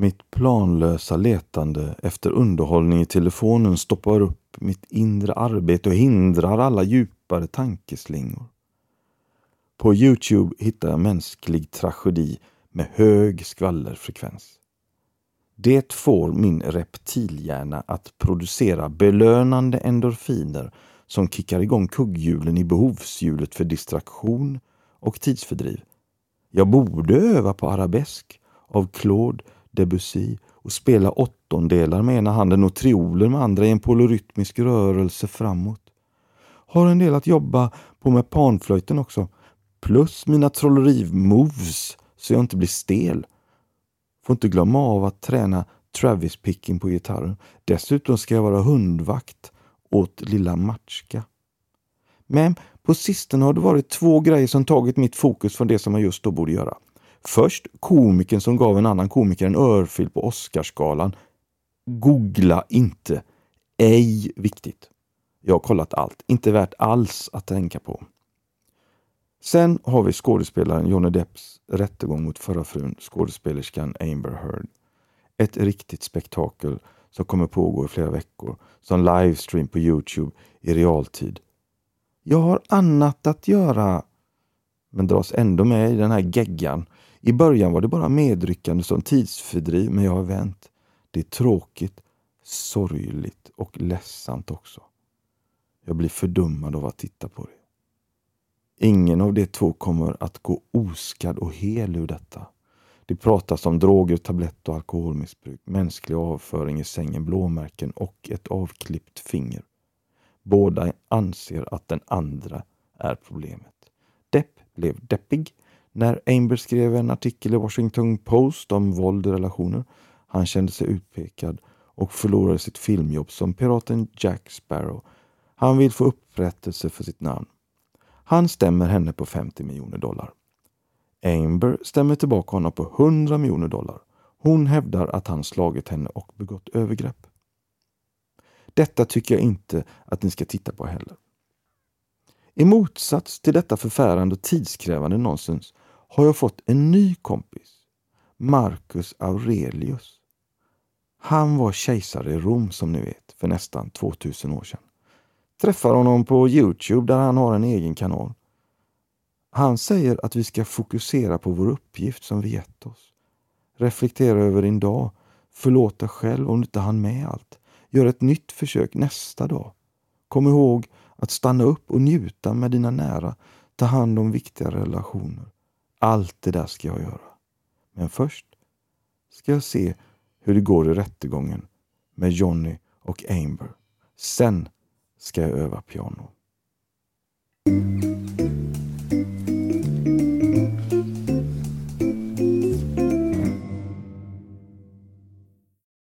Mitt planlösa letande efter underhållning i telefonen stoppar upp mitt inre arbete och hindrar alla djupare tankeslingor. På Youtube hittar jag mänsklig tragedi med hög skvallerfrekvens. Det får min reptilhjärna att producera belönande endorfiner som kickar igång kugghjulen i behovshjulet för distraktion och tidsfördriv. Jag borde öva på arabesk av Claude Debussy och spela åttondelar med ena handen och trioler med andra i en polyrytmisk rörelse framåt. Har en del att jobba på med panflöjten också. Plus mina trollerimoves så jag inte blir stel. Får inte glömma av att träna Travis picking på gitarren. Dessutom ska jag vara hundvakt åt lilla Matska. Men på sistone har det varit två grejer som tagit mitt fokus från det som jag just då borde göra. Först komikern som gav en annan komiker en örfil på Oscarsgalan. Googla inte. Ej viktigt. Jag har kollat allt. Inte värt alls att tänka på. Sen har vi skådespelaren Johnny Depps rättegång mot förra frun, skådespelerskan Amber Heard. Ett riktigt spektakel som kommer pågå i flera veckor som livestream på Youtube i realtid. Jag har annat att göra men dras ändå med i den här geggan. I början var det bara medryckande som tidsfördriv men jag har vänt. Det är tråkigt, sorgligt och ledsamt också. Jag blir fördummad av att titta på det. Ingen av de två kommer att gå oskadd och hel ur detta. Det pratas om droger, tablett och alkoholmissbruk, mänsklig avföring i sängen, blåmärken och ett avklippt finger. Båda anser att den andra är problemet. Depp blev deppig när Amber skrev en artikel i Washington Post om våld i relationer. Han kände sig utpekad och förlorade sitt filmjobb som piraten Jack Sparrow. Han vill få upprättelse för sitt namn. Han stämmer henne på 50 miljoner dollar. Amber stämmer tillbaka honom på 100 miljoner dollar. Hon hävdar att han slagit henne och begått övergrepp. Detta tycker jag inte att ni ska titta på heller. I motsats till detta förfärande och tidskrävande nonsens har jag fått en ny kompis. Marcus Aurelius. Han var kejsare i Rom som ni vet för nästan 2000 år sedan. Träffar honom på Youtube där han har en egen kanal. Han säger att vi ska fokusera på vår uppgift som vi gett oss. Reflektera över din dag. Förlåt dig själv om du inte hann med allt. Gör ett nytt försök nästa dag. Kom ihåg att stanna upp och njuta med dina nära. Ta hand om viktiga relationer. Allt det där ska jag göra. Men först ska jag se hur det går i rättegången med Johnny och Amber. Sen ska jag öva piano.